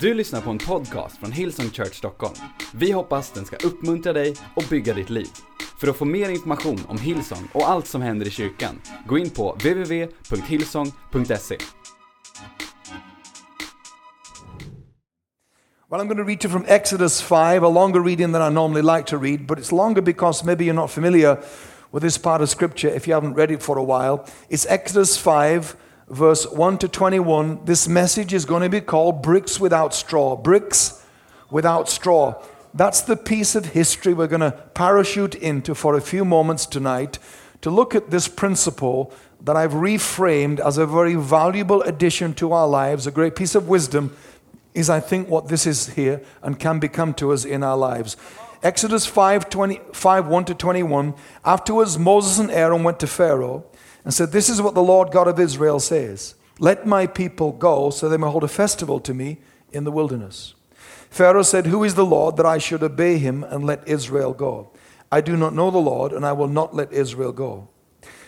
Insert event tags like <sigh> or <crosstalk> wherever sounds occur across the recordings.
Du lyssnar på en podcast från Hillsong Church Stockholm. Vi hoppas den ska uppmuntra dig och bygga ditt liv. För att få mer information om Hillsong och allt som händer i kyrkan, gå in på www.hillsong.se. Well, I'm going to read you from Exodus 5, a longer reading than I normally like to read, but it's longer because maybe you're not familiar with this part of Scripture if you haven't read it for a while. It's Exodus 5, verse 1 to 21. This message is going to be called Bricks Without Straw. Bricks Without Straw. That's the piece of history we're going to parachute into for a few moments tonight to look at this principle that I've reframed as a very valuable addition to our lives, a great piece of wisdom is, I think, what this is here and can become to us in our lives. Exodus 5, 20, 5 1 to 21. Afterwards, Moses and Aaron went to Pharaoh and said, This is what the Lord God of Israel says Let my people go so they may hold a festival to me in the wilderness. Pharaoh said, Who is the Lord that I should obey him and let Israel go? I do not know the Lord, and I will not let Israel go.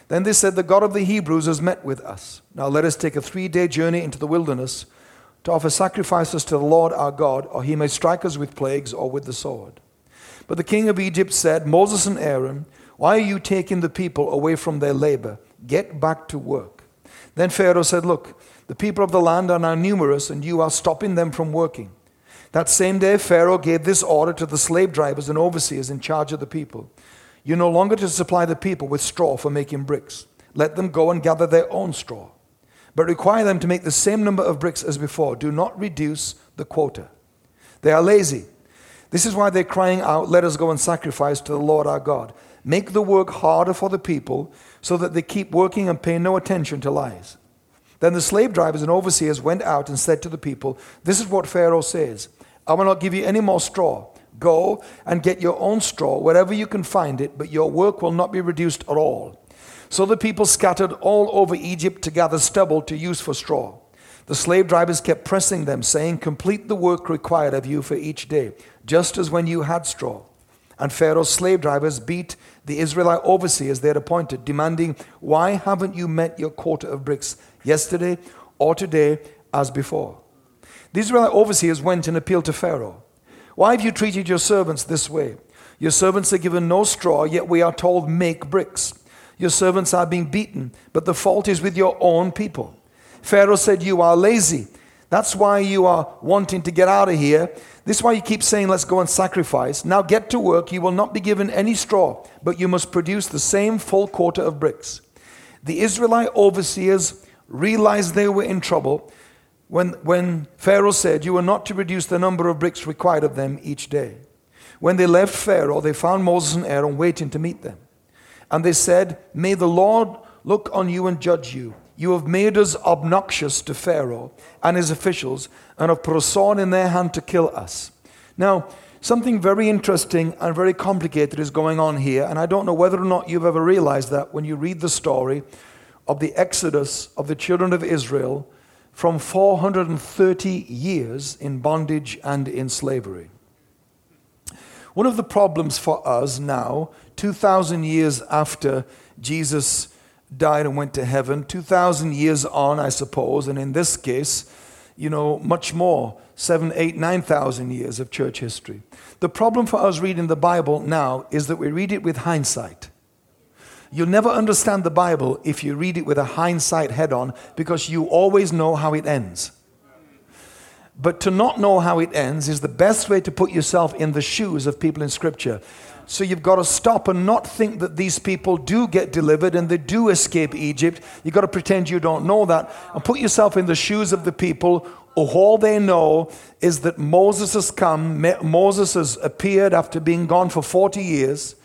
Then they said, The God of the Hebrews has met with us. Now let us take a three day journey into the wilderness to offer sacrifices to the Lord our God, or he may strike us with plagues or with the sword. But the king of Egypt said, Moses and Aaron, why are you taking the people away from their labor? Get back to work. Then Pharaoh said, Look, the people of the land are now numerous, and you are stopping them from working. That same day, Pharaoh gave this order to the slave drivers and overseers in charge of the people You're no longer to supply the people with straw for making bricks. Let them go and gather their own straw but require them to make the same number of bricks as before. Do not reduce the quota. They are lazy. This is why they're crying out, Let us go and sacrifice to the Lord our God. Make the work harder for the people so that they keep working and pay no attention to lies. Then the slave drivers and overseers went out and said to the people, This is what Pharaoh says I will not give you any more straw. Go and get your own straw wherever you can find it, but your work will not be reduced at all. So the people scattered all over Egypt to gather stubble to use for straw. The slave drivers kept pressing them, saying, Complete the work required of you for each day, just as when you had straw. And Pharaoh's slave drivers beat the Israelite overseers they had appointed, demanding, Why haven't you met your quota of bricks yesterday or today as before? The Israelite overseers went and appealed to Pharaoh. Why have you treated your servants this way? Your servants are given no straw, yet we are told, Make bricks. Your servants are being beaten, but the fault is with your own people. Pharaoh said, You are lazy. That's why you are wanting to get out of here. This is why you keep saying, Let's go and sacrifice. Now get to work. You will not be given any straw, but you must produce the same full quarter of bricks. The Israelite overseers realized they were in trouble when, when Pharaoh said, You are not to reduce the number of bricks required of them each day. When they left Pharaoh, they found Moses and Aaron waiting to meet them. And they said, May the Lord look on you and judge you. You have made us obnoxious to Pharaoh and his officials and have put a sword in their hand to kill us. Now, something very interesting and very complicated is going on here, and I don't know whether or not you've ever realized that when you read the story of the exodus of the children of Israel from 430 years in bondage and in slavery. One of the problems for us now 2,000 years after Jesus died and went to heaven, 2,000 years on, I suppose, and in this case, you know, much more, seven, eight, 9,000 years of church history. The problem for us reading the Bible now is that we read it with hindsight. You'll never understand the Bible if you read it with a hindsight head on because you always know how it ends. But to not know how it ends is the best way to put yourself in the shoes of people in Scripture. So you've got to stop and not think that these people do get delivered and they do escape Egypt. You've got to pretend you don't know that and put yourself in the shoes of the people all they know is that Moses has come. Moses has appeared after being gone for 40 years.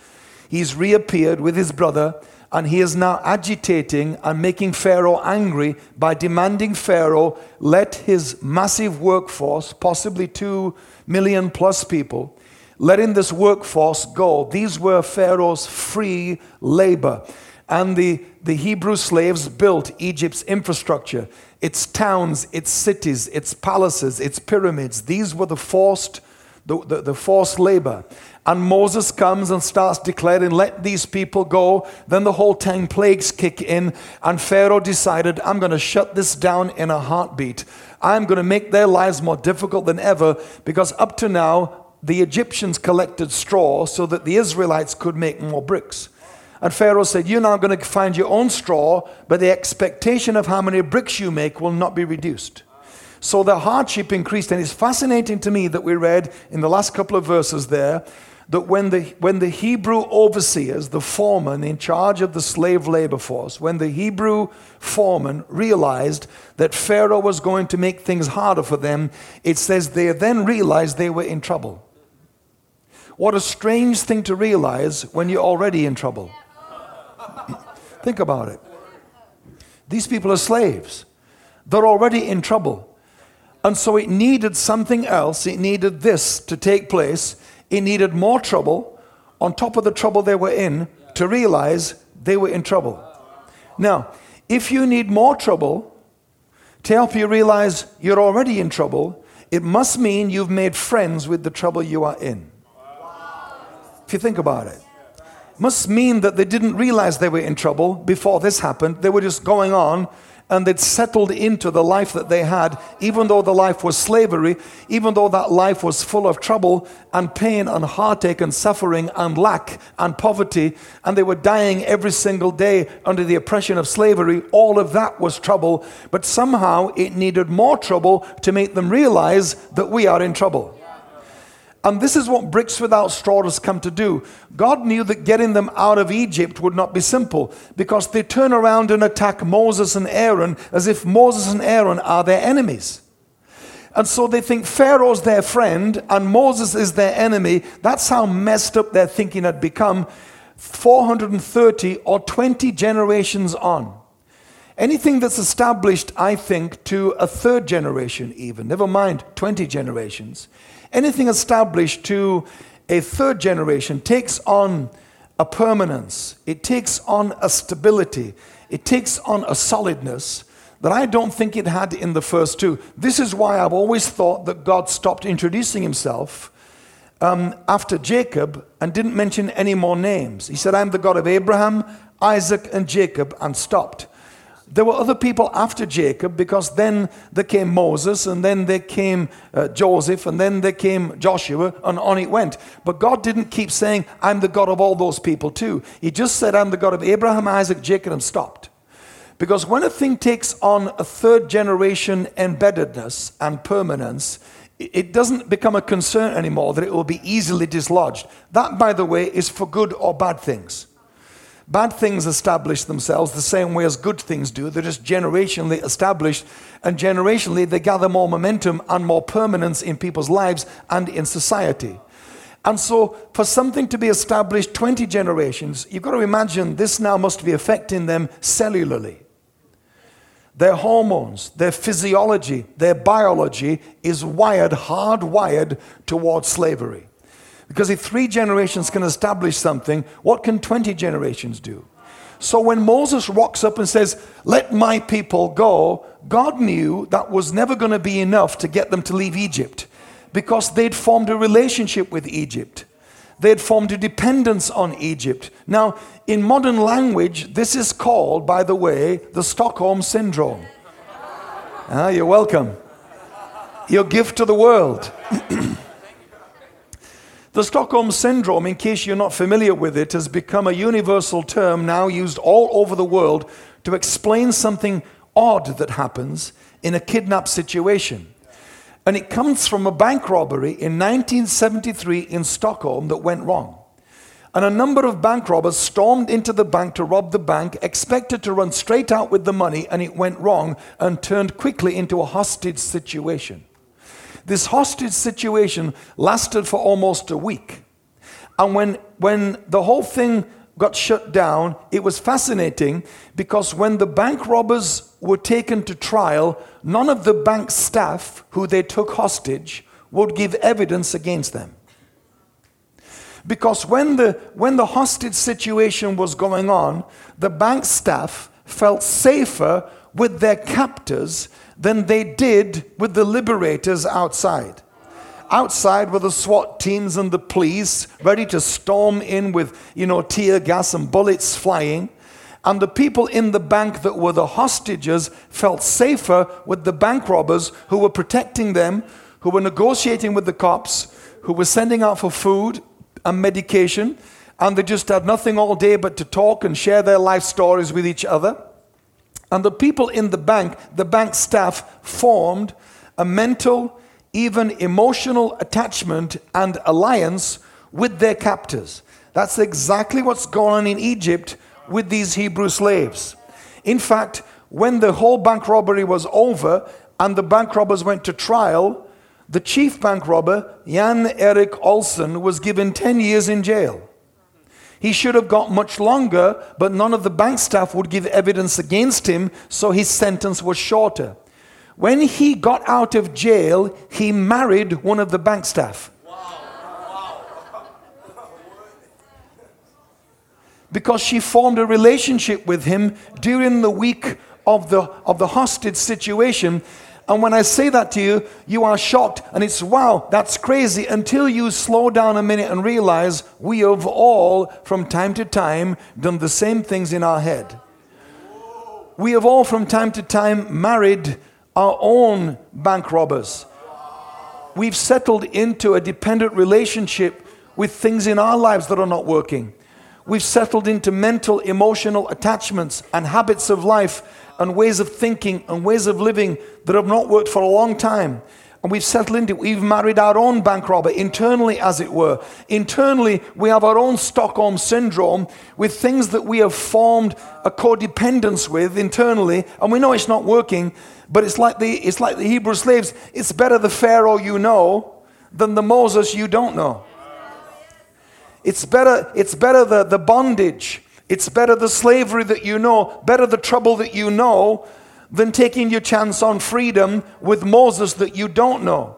He's reappeared with his brother and he is now agitating and making Pharaoh angry by demanding Pharaoh let his massive workforce, possibly two million plus people, letting this workforce go. These were Pharaoh's free labor. And the, the Hebrew slaves built Egypt's infrastructure, its towns, its cities, its palaces, its pyramids. These were the forced, the, the, the forced labor. And Moses comes and starts declaring, Let these people go. Then the whole 10 plagues kick in, and Pharaoh decided, I'm going to shut this down in a heartbeat. I'm going to make their lives more difficult than ever because up to now, the Egyptians collected straw so that the Israelites could make more bricks. And Pharaoh said, You're now going to find your own straw, but the expectation of how many bricks you make will not be reduced. So the hardship increased. And it's fascinating to me that we read in the last couple of verses there that when the, when the Hebrew overseers, the foreman in charge of the slave labor force, when the Hebrew foreman realized that Pharaoh was going to make things harder for them, it says they then realized they were in trouble. What a strange thing to realize when you're already in trouble. Think about it. These people are slaves, they're already in trouble. And so it needed something else. It needed this to take place It needed more trouble on top of the trouble they were in to realize they were in trouble. Now, if you need more trouble to help you realize you're already in trouble, it must mean you've made friends with the trouble you are in. If you think about it, must mean that they didn't realize they were in trouble before this happened. They were just going on and they'd settled into the life that they had, even though the life was slavery, even though that life was full of trouble and pain and heartache and suffering and lack and poverty, and they were dying every single day under the oppression of slavery. All of that was trouble, but somehow it needed more trouble to make them realize that we are in trouble. And this is what bricks without straw has come to do. God knew that getting them out of Egypt would not be simple because they turn around and attack Moses and Aaron as if Moses and Aaron are their enemies. And so they think Pharaoh's their friend and Moses is their enemy. That's how messed up their thinking had become 430 or 20 generations on. Anything that's established, I think, to a third generation, even, never mind 20 generations, anything established to a third generation takes on a permanence, it takes on a stability, it takes on a solidness that I don't think it had in the first two. This is why I've always thought that God stopped introducing himself um, after Jacob and didn't mention any more names. He said, I'm the God of Abraham, Isaac, and Jacob, and stopped. There were other people after Jacob because then there came Moses and then there came uh, Joseph and then there came Joshua and on it went. But God didn't keep saying, I'm the God of all those people too. He just said, I'm the God of Abraham, Isaac, Jacob, and stopped. Because when a thing takes on a third generation embeddedness and permanence, it doesn't become a concern anymore that it will be easily dislodged. That, by the way, is for good or bad things. Bad things establish themselves the same way as good things do. They're just generationally established, and generationally they gather more momentum and more permanence in people's lives and in society. And so, for something to be established 20 generations, you've got to imagine this now must be affecting them cellularly. Their hormones, their physiology, their biology is wired, hardwired towards slavery. Because if three generations can establish something, what can 20 generations do? So when Moses rocks up and says, Let my people go, God knew that was never going to be enough to get them to leave Egypt because they'd formed a relationship with Egypt. They'd formed a dependence on Egypt. Now, in modern language, this is called, by the way, the Stockholm Syndrome. Ah, you're welcome. Your gift to the world. <clears throat> The Stockholm Syndrome, in case you're not familiar with it, has become a universal term now used all over the world to explain something odd that happens in a kidnap situation. And it comes from a bank robbery in 1973 in Stockholm that went wrong. And a number of bank robbers stormed into the bank to rob the bank, expected to run straight out with the money, and it went wrong and turned quickly into a hostage situation. This hostage situation lasted for almost a week. And when, when the whole thing got shut down, it was fascinating because when the bank robbers were taken to trial, none of the bank staff who they took hostage would give evidence against them. Because when the, when the hostage situation was going on, the bank staff felt safer with their captors than they did with the liberators outside. outside were the SWAT teams and the police, ready to storm in with, you know, tear gas and bullets flying. And the people in the bank that were the hostages felt safer with the bank robbers who were protecting them, who were negotiating with the cops, who were sending out for food and medication, and they just had nothing all day but to talk and share their life stories with each other. And the people in the bank, the bank staff, formed a mental, even emotional attachment and alliance with their captors. That's exactly what's going on in Egypt with these Hebrew slaves. In fact, when the whole bank robbery was over and the bank robbers went to trial, the chief bank robber, Jan Erik Olsson, was given 10 years in jail. He should have got much longer, but none of the bank staff would give evidence against him, so his sentence was shorter. When he got out of jail, he married one of the bank staff. Because she formed a relationship with him during the week of the, of the hostage situation and when I say that to you, you are shocked and it's wow, that's crazy until you slow down a minute and realize we have all, from time to time, done the same things in our head. We have all, from time to time, married our own bank robbers. We've settled into a dependent relationship with things in our lives that are not working. We've settled into mental, emotional attachments and habits of life and ways of thinking and ways of living that have not worked for a long time. And we've settled into it. We've married our own bank robber internally, as it were. Internally, we have our own Stockholm syndrome with things that we have formed a codependence with internally, and we know it's not working. But it's like the it's like the Hebrew slaves. It's better the Pharaoh you know than the Moses you don't know. It's better, it's better the, the bondage it's better the slavery that you know, better the trouble that you know, than taking your chance on freedom with Moses that you don't know.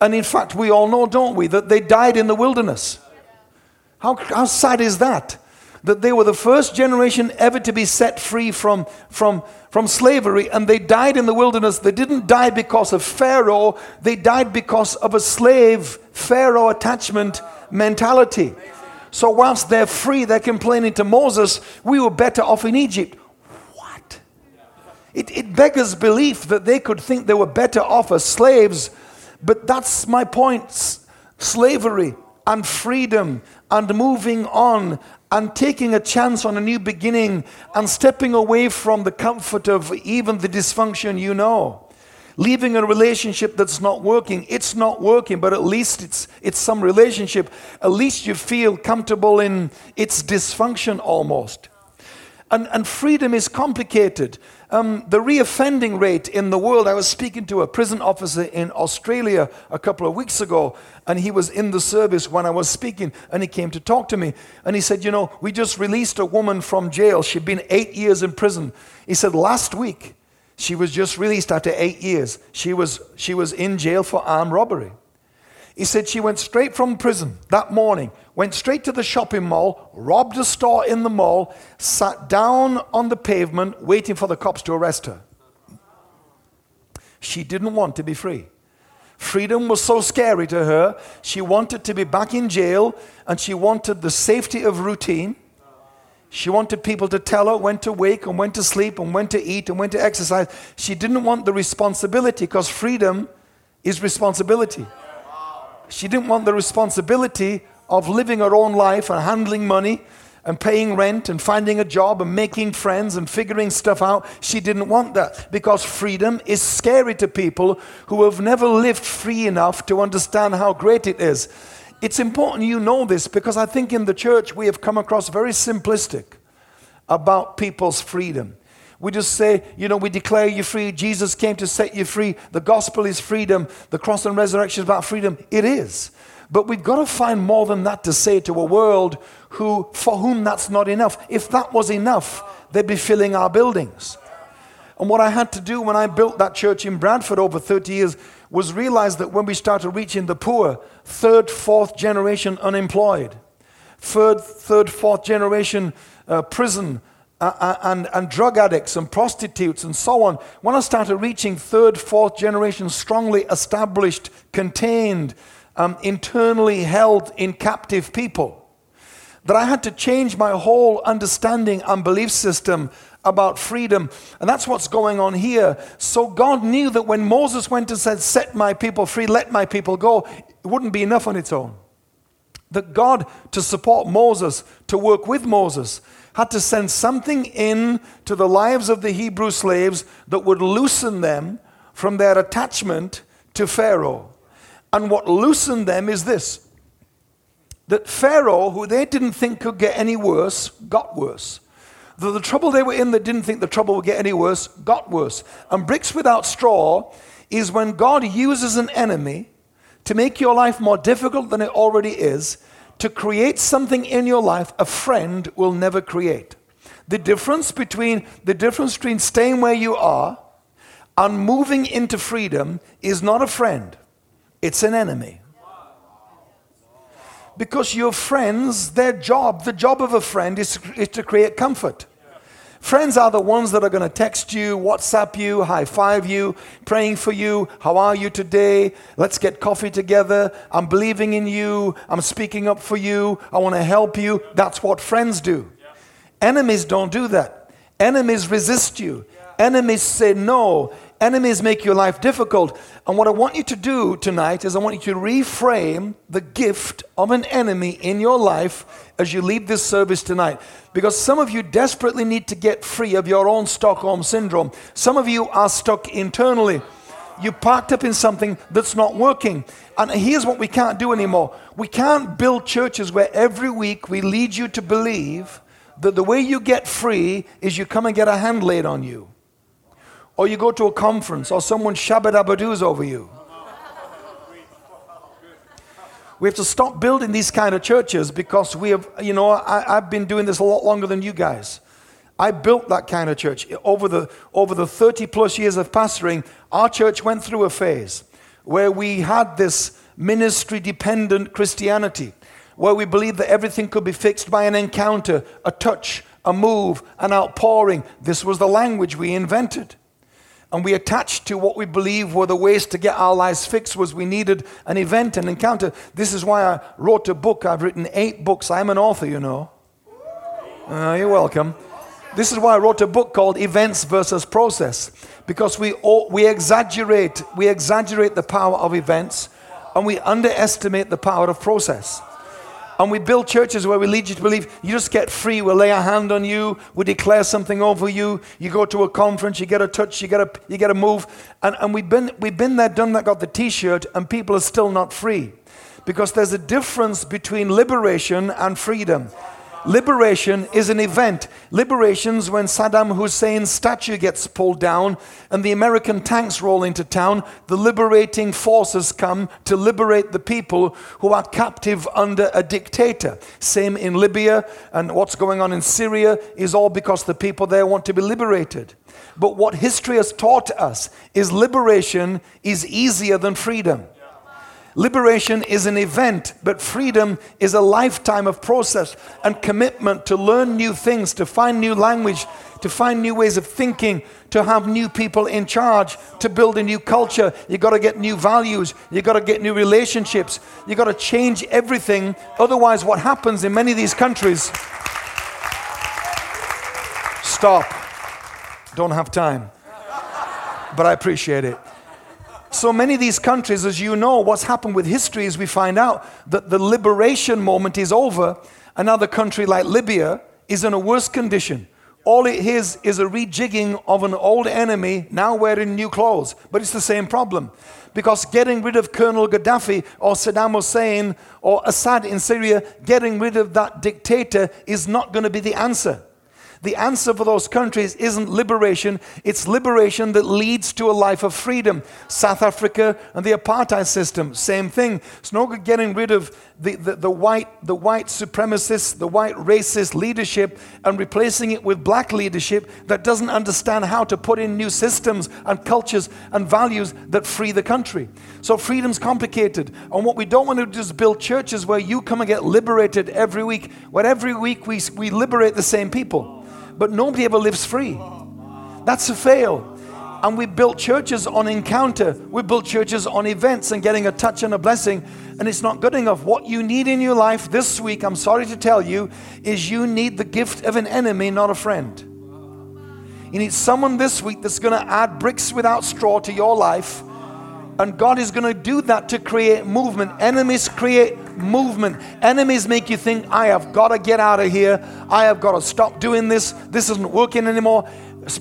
And in fact, we all know, don't we, that they died in the wilderness. How, how sad is that? That they were the first generation ever to be set free from, from, from slavery, and they died in the wilderness. They didn't die because of Pharaoh, they died because of a slave Pharaoh attachment mentality. So whilst they're free, they're complaining to Moses, we were better off in Egypt. What? It, it beggars belief that they could think they were better off as slaves. But that's my point. Slavery and freedom and moving on and taking a chance on a new beginning and stepping away from the comfort of even the dysfunction you know leaving a relationship that's not working. It's not working, but at least it's, it's some relationship. At least you feel comfortable in its dysfunction almost. And, and freedom is complicated. Um, the reoffending rate in the world, I was speaking to a prison officer in Australia a couple of weeks ago, and he was in the service when I was speaking, and he came to talk to me. And he said, You know, we just released a woman from jail. She'd been eight years in prison. He said, Last week, she was just released after eight years. She was, she was in jail for armed robbery. He said she went straight from prison that morning, went straight to the shopping mall, robbed a store in the mall, sat down on the pavement waiting for the cops to arrest her. She didn't want to be free. Freedom was so scary to her. She wanted to be back in jail and she wanted the safety of routine. She wanted people to tell her when to wake and when to sleep and when to eat and when to exercise. She didn't want the responsibility because freedom is responsibility. She didn't want the responsibility of living her own life and handling money and paying rent and finding a job and making friends and figuring stuff out. She didn't want that because freedom is scary to people who have never lived free enough to understand how great it is. It's important you know this because I think in the church we have come across very simplistic about people's freedom. We just say, you know, we declare you free. Jesus came to set you free. The gospel is freedom. The cross and resurrection is about freedom. It is. But we've got to find more than that to say to a world who, for whom that's not enough. If that was enough, they'd be filling our buildings. And what I had to do when I built that church in Bradford over 30 years was realize that when we started reaching the poor, third, fourth generation unemployed, third, third fourth generation uh, prison uh, and, and drug addicts and prostitutes and so on, when I started reaching third, fourth generation, strongly established, contained, um, internally held in captive people, that I had to change my whole understanding and belief system about freedom. And that's what's going on here. So God knew that when Moses went and said, Set my people free, let my people go, it wouldn't be enough on its own. That God, to support Moses, to work with Moses, had to send something in to the lives of the Hebrew slaves that would loosen them from their attachment to Pharaoh. And what loosened them is this that Pharaoh, who they didn't think could get any worse, got worse. The, the trouble they were in that didn't think the trouble would get any worse, got worse. And bricks without straw is when God uses an enemy to make your life more difficult than it already is to create something in your life a friend will never create. The difference between the difference between staying where you are and moving into freedom is not a friend, it's an enemy. Because your friends, their job, the job of a friend is, is to create comfort. Friends are the ones that are going to text you, WhatsApp you, high five you, praying for you. How are you today? Let's get coffee together. I'm believing in you. I'm speaking up for you. I want to help you. That's what friends do. Enemies don't do that. Enemies resist you. Enemies say no. Enemies make your life difficult. And what I want you to do tonight is I want you to reframe the gift of an enemy in your life as you leave this service tonight. Because some of you desperately need to get free of your own Stockholm syndrome. Some of you are stuck internally. You parked up in something that's not working. And here's what we can't do anymore we can't build churches where every week we lead you to believe that the way you get free is you come and get a hand laid on you or you go to a conference, or someone shabba over you. We have to stop building these kind of churches because we have, you know, I, have been doing this a lot longer than you guys. I built that kind of church. Over the, over the 30 plus years of pastoring, our church went through a phase where we had this ministry dependent Christianity, where we believed that everything could be fixed by an encounter, a touch, a move, an outpouring. This was the language we invented and we attached to what we believe were the ways to get our lives fixed was we needed an event an encounter. This is why i wrote a book. I've written eight books. I'm an author you know. Uh, you're welcome. This is why i wrote a book called events versus process. Because we, we exaggerate we exaggerate the power of events and we underestimate the power of process and we build churches where we lead you to believe you just get free. We'll lay a hand on you. We declare something over you. You go to a conference, you get a touch, you get a, you get a move. And, and we've, been, we've been there, done that, got the t shirt, and people are still not free. Because there's a difference between liberation and freedom. Liberation is an event. Liberation's when Saddam Hussein's statue gets pulled down and the American tanks roll into town. The liberating forces come to liberate the people who are captive under a dictator. Same in Libya and what's going on in Syria is all because the people there want to be liberated. But what history has taught us is liberation is easier than freedom. Liberation is an event, but freedom is a lifetime of process and commitment to learn new things, to find new language, to find new ways of thinking, to have new people in charge, to build a new culture. You got to get new values, you got to get new relationships, you got to change everything. Otherwise, what happens in many of these countries stop. Don't have time. But I appreciate it. So many of these countries, as you know, what's happened with history is we find out that the liberation moment is over. Another country like Libya is in a worse condition. All it is is a rejigging of an old enemy now wearing new clothes. But it's the same problem. Because getting rid of Colonel Gaddafi or Saddam Hussein or Assad in Syria, getting rid of that dictator is not going to be the answer. The answer for those countries isn't liberation, it's liberation that leads to a life of freedom. South Africa and the apartheid system, same thing. It's no good getting rid of the, the, the, white, the white supremacist, the white racist leadership and replacing it with black leadership that doesn't understand how to put in new systems and cultures and values that free the country. So freedom's complicated. And what we don't want to do is build churches where you come and get liberated every week, where every week we, we liberate the same people. But nobody ever lives free. That's a fail. And we built churches on encounter. We built churches on events and getting a touch and a blessing. And it's not good enough. What you need in your life this week, I'm sorry to tell you, is you need the gift of an enemy, not a friend. You need someone this week that's going to add bricks without straw to your life. And God is going to do that to create movement. Enemies create movement. Enemies make you think, I have got to get out of here. I have got to stop doing this. This isn't working anymore.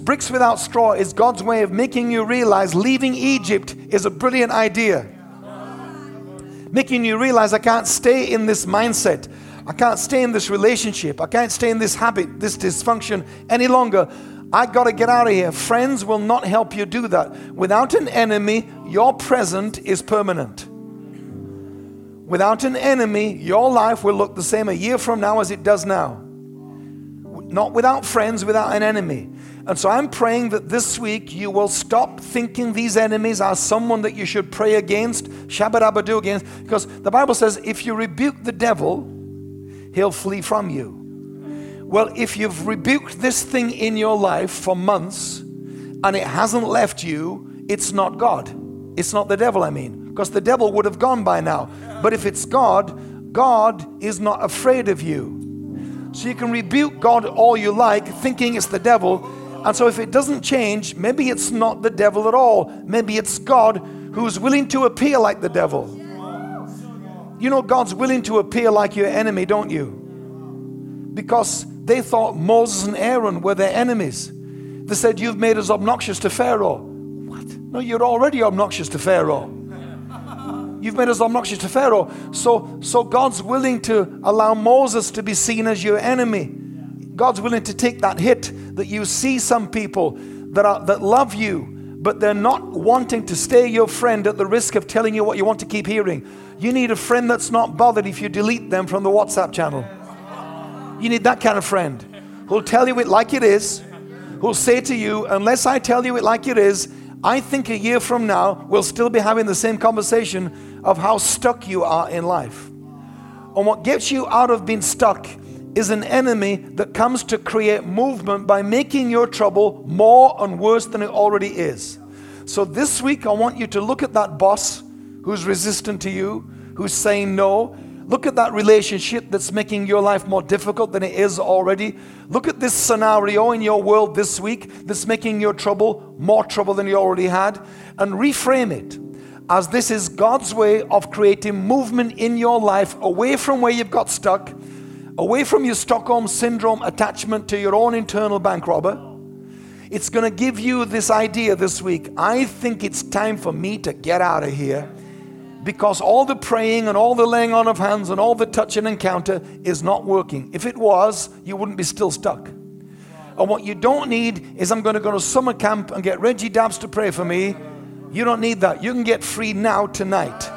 Bricks without straw is God's way of making you realize leaving Egypt is a brilliant idea. Making you realize I can't stay in this mindset. I can't stay in this relationship. I can't stay in this habit, this dysfunction any longer. I got to get out of here. Friends will not help you do that. Without an enemy, your present is permanent. Without an enemy, your life will look the same a year from now as it does now. Not without friends, without an enemy. And so I'm praying that this week you will stop thinking these enemies are someone that you should pray against, shabadabadu against, because the Bible says if you rebuke the devil, he'll flee from you. Well, if you've rebuked this thing in your life for months and it hasn't left you, it's not God. It's not the devil, I mean, because the devil would have gone by now. But if it's God, God is not afraid of you. So you can rebuke God all you like, thinking it's the devil, and so, if it doesn't change, maybe it's not the devil at all. Maybe it's God who's willing to appear like the devil. You know, God's willing to appear like your enemy, don't you? Because they thought Moses and Aaron were their enemies. They said, You've made us obnoxious to Pharaoh. What? No, you're already obnoxious to Pharaoh. You've made us obnoxious to Pharaoh. So, so God's willing to allow Moses to be seen as your enemy. God's willing to take that hit that you see some people that, are, that love you, but they're not wanting to stay your friend at the risk of telling you what you want to keep hearing. You need a friend that's not bothered if you delete them from the WhatsApp channel. You need that kind of friend who'll tell you it like it is, who'll say to you, Unless I tell you it like it is, I think a year from now we'll still be having the same conversation of how stuck you are in life. And what gets you out of being stuck is an enemy that comes to create movement by making your trouble more and worse than it already is. So this week, I want you to look at that boss who's resistant to you, who's saying no. Look at that relationship that's making your life more difficult than it is already. Look at this scenario in your world this week that's making your trouble more trouble than you already had, and reframe it as this is God's way of creating movement in your life away from where you've got stuck away from your Stockholm syndrome attachment to your own internal bank robber. It's going to give you this idea this week. I think it's time for me to get out of here because all the praying and all the laying on of hands and all the touch and encounter is not working. If it was, you wouldn't be still stuck. And what you don't need is I'm going to go to summer camp and get Reggie Dabbs to pray for me. You don't need that. You can get free now, tonight.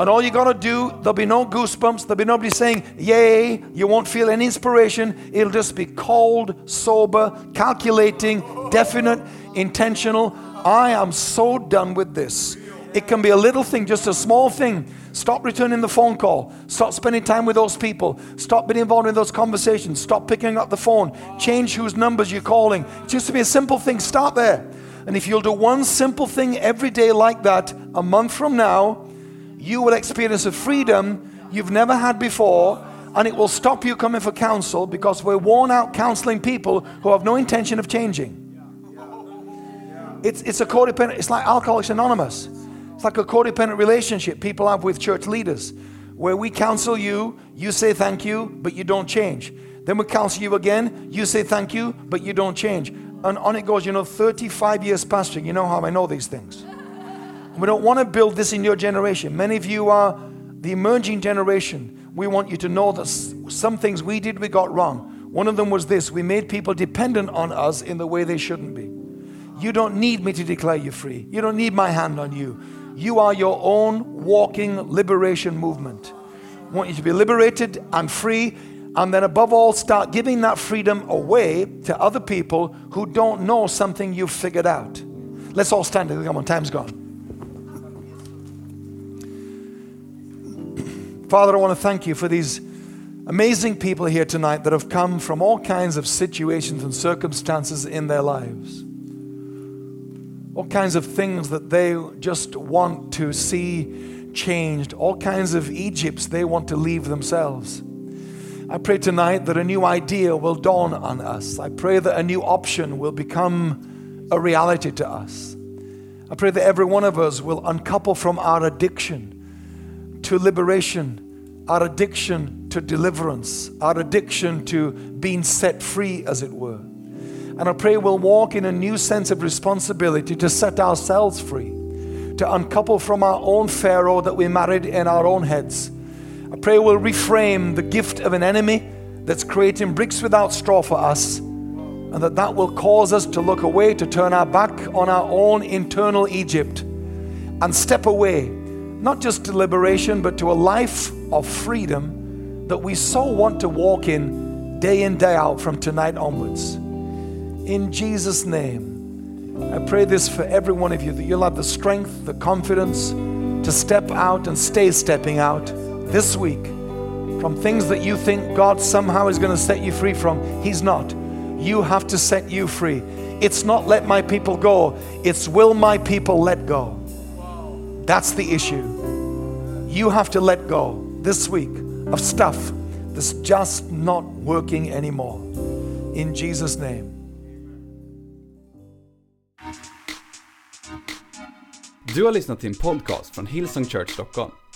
And all you got to do, there'll be no goosebumps. There'll be nobody saying, Yay. You won't feel any inspiration. It'll just be cold, sober, calculating, definite, intentional. I am so done with this. It can be a little thing, just a small thing. Stop returning the phone call. Stop spending time with those people. Stop being involved in those conversations. Stop picking up the phone. Change whose numbers you're calling. It's Just to be a simple thing. Start there. And if you'll do one simple thing every day like that, a month from now, you will experience a freedom you've never had before, and it will stop you coming for counsel because we're worn out counseling people who have no intention of changing. It's, it's a codependent, it's like Alcoholics Anonymous. It's like a codependent relationship people have with church leaders where we counsel you, you say thank you, but you don't change. Then we counsel you again, you say thank you, but you don't change. And on it goes, you know, 35 years pastoring, you know how I know these things. We don't want to build this in your generation. Many of you are the emerging generation. We want you to know that some things we did, we got wrong. One of them was this we made people dependent on us in the way they shouldn't be. You don't need me to declare you free, you don't need my hand on you. You are your own walking liberation movement. I want you to be liberated and free, and then above all, start giving that freedom away to other people who don't know something you've figured out. Let's all stand. Come on, time's gone. <clears throat> Father, I want to thank you for these Amazing people here tonight that have come from all kinds of situations and circumstances in their lives. All kinds of things that they just want to see changed. All kinds of Egypts they want to leave themselves. I pray tonight that a new idea will dawn on us. I pray that a new option will become a reality to us. I pray that every one of us will uncouple from our addiction to liberation, our addiction to deliverance, our addiction to being set free, as it were. And I pray we'll walk in a new sense of responsibility to set ourselves free, to uncouple from our own Pharaoh that we married in our own heads. I pray we'll reframe the gift of an enemy that's creating bricks without straw for us and that that will cause us to look away, to turn our back on our own internal Egypt and step away, not just to liberation, but to a life of freedom that we so want to walk in day in, day out from tonight onwards. In Jesus' name, I pray this for every one of you that you'll have the strength, the confidence to step out and stay stepping out this week from things that you think God somehow is going to set you free from. He's not you have to set you free. It's not let my people go, it's will my people let go. That's the issue. You have to let go this week of stuff that's just not working anymore. In Jesus' name. Du har lyssnat till en podcast från Hillsong Church Stockholm.